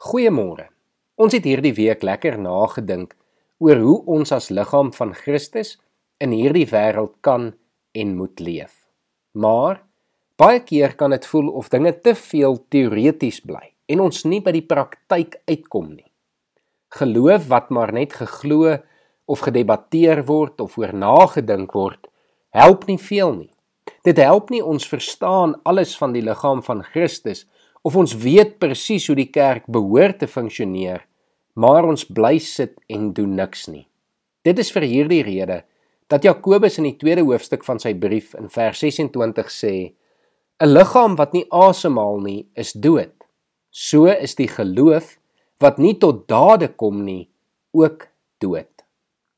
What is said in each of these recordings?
Goeiemôre. Ons het hierdie week lekker nagedink oor hoe ons as liggaam van Christus in hierdie wêreld kan en moet leef. Maar baie keer kan dit voel of dinge te veel teoreties bly en ons nie by die praktyk uitkom nie. Geloof wat maar net geglo of gedebatteer word of oor nagedink word, help nie veel nie. Dit help nie ons verstaan alles van die liggaam van Christus of ons weet presies hoe die kerk behoort te funksioneer, maar ons bly sit en doen niks nie. Dit is vir hierdie rede dat Jakobus in die tweede hoofstuk van sy brief in vers 26 sê: 'n liggaam wat nie asemhaal nie, is dood. So is die geloof wat nie tot dade kom nie, ook dood.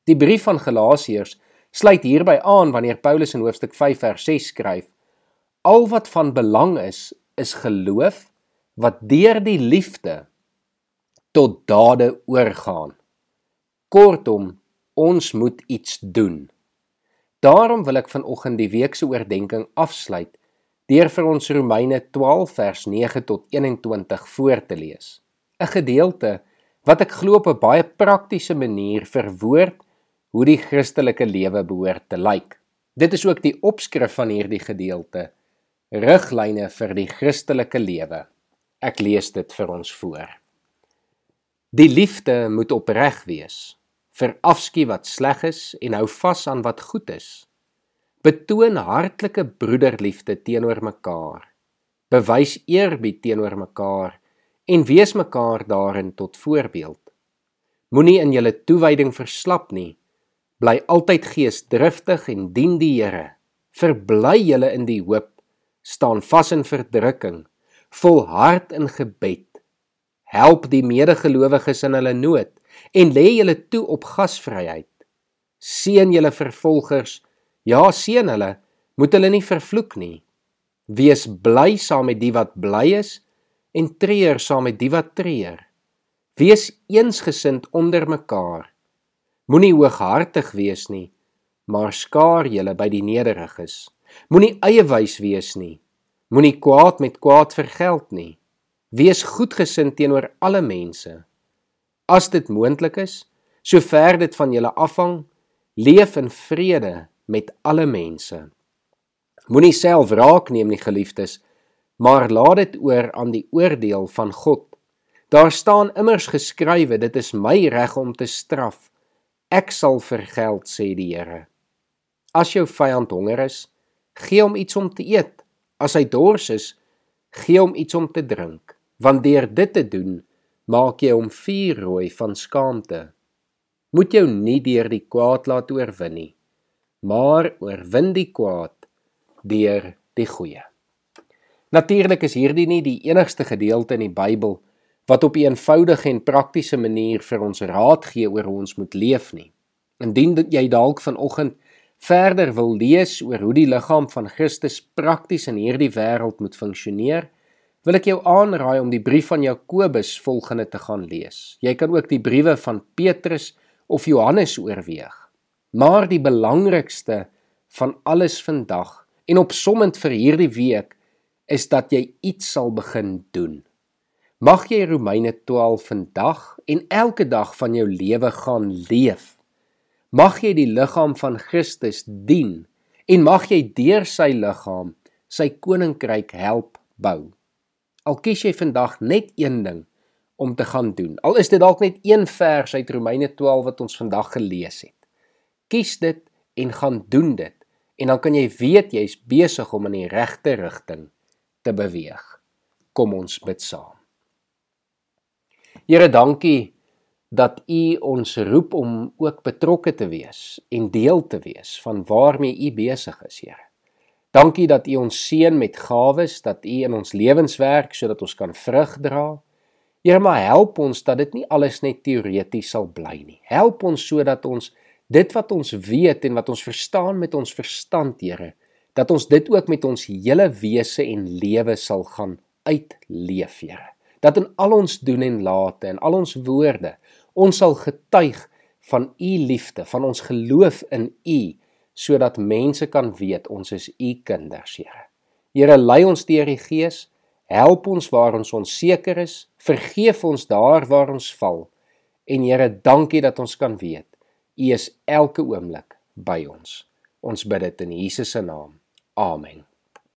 Die brief van Galasiërs sluit hierby aan wanneer Paulus in hoofstuk 5 vers 6 skryf: Al wat van belang is, is geloof wat deur die liefde tot dade oorgaan. Kortom, ons moet iets doen. Daarom wil ek vanoggend die week se oordeenking afsluit deur vir ons Romeine 12 vers 9 tot 21 voor te lees. 'n Gedeelte wat ek glo op 'n baie praktiese manier verwoord hoe die Christelike lewe behoort te lyk. Dit is ook die opskrif van hierdie gedeelte: Riglyne vir die Christelike lewe. Ek lees dit vir ons voor. Die liefde moet opreg wees. Verafskiet wat sleg is en hou vas aan wat goed is. Betoon hartlike broederliefde teenoor mekaar. Bewys eerbied teenoor mekaar en wees mekaar daarin tot voorbeeld. Moenie in julle toewyding verslap nie. Bly altyd geesdriftig en dien die Here. Verbly julle in die hoop. Staan vas in verdrukking volhard in gebed. Help die medegelowiges in hulle nood en lê julle toe op gasvryheid. Seën julle vervolgers. Ja, seën hulle. Moet hulle nie vervloek nie. Wees bly saam met die wat bly is en treur saam met die wat treur. Wees eensgesind onder mekaar. Moenie hooghartig wees nie, maar skaar julle by die nederiges. Moenie eie wys wees nie, Moenie kwaad met kwaad vergeld nie. Wees goedgesind teenoor alle mense. As dit moontlik is, sover dit van julle afhang, leef in vrede met alle mense. Moenie self raak neem nie, geliefdes, maar laat dit oor aan die oordeel van God. Daar staan immers geskrywe, dit is my reg om te straf. Ek sal vergeld, sê die Here. As jou vyand honger is, gee hom iets om te eet. As hy dors is, gee hom iets om te drink, want deur dit te doen, maak jy hom vuurrooi van skaamte. Moet jou nie deur die kwaad laat oorwin nie, maar oorwin die kwaad deur die goeie. Natuurlik is hierdie nie die enigste gedeelte in die Bybel wat op 'n eenvoudige en praktiese manier vir ons raad gee oor hoe ons moet leef nie. Indien jy dalk vanoggend verder wil lees oor hoe die liggaam van Christus prakties in hierdie wêreld moet funksioneer, wil ek jou aanraai om die brief van Jakobus volgende te gaan lees. Jy kan ook die briewe van Petrus of Johannes oorweeg. Maar die belangrikste van alles vandag en opsommend vir hierdie week is dat jy iets sal begin doen. Mag jy Romeine 12 vandag en elke dag van jou lewe gaan leef mag jy die liggaam van Christus dien en mag jy deur sy liggaam sy koninkryk help bou. Al kies jy vandag net een ding om te gaan doen. Al is dit dalk net een vers uit Romeine 12 wat ons vandag gelees het. Kies dit en gaan doen dit en dan kan jy weet jy's besig om in die regte rigting te beweeg. Kom ons bid saam. Here, dankie dat u ons roep om ook betrokke te wees en deel te wees van waarmee u besig is, Here. Dankie dat u ons seën met gawes, dat u in ons lewens werk sodat ons kan vrug dra. Here, maar help ons dat dit nie alles net teoreties sal bly nie. Help ons sodat ons dit wat ons weet en wat ons verstaan met ons verstand, Here, dat ons dit ook met ons hele wese en lewe sal gaan uitleef, Here. Dat in al ons doen en late en al ons woorde Ons sal getuig van u liefde, van ons geloof in u, sodat mense kan weet ons is u kinders, Here. Here, lei ons deur die Gees, help ons waar ons onseker is, Vergeef ons daar waar ons val. En Here, dankie dat ons kan weet U is elke oomblik by ons. Ons bid dit in Jesus se naam. Amen.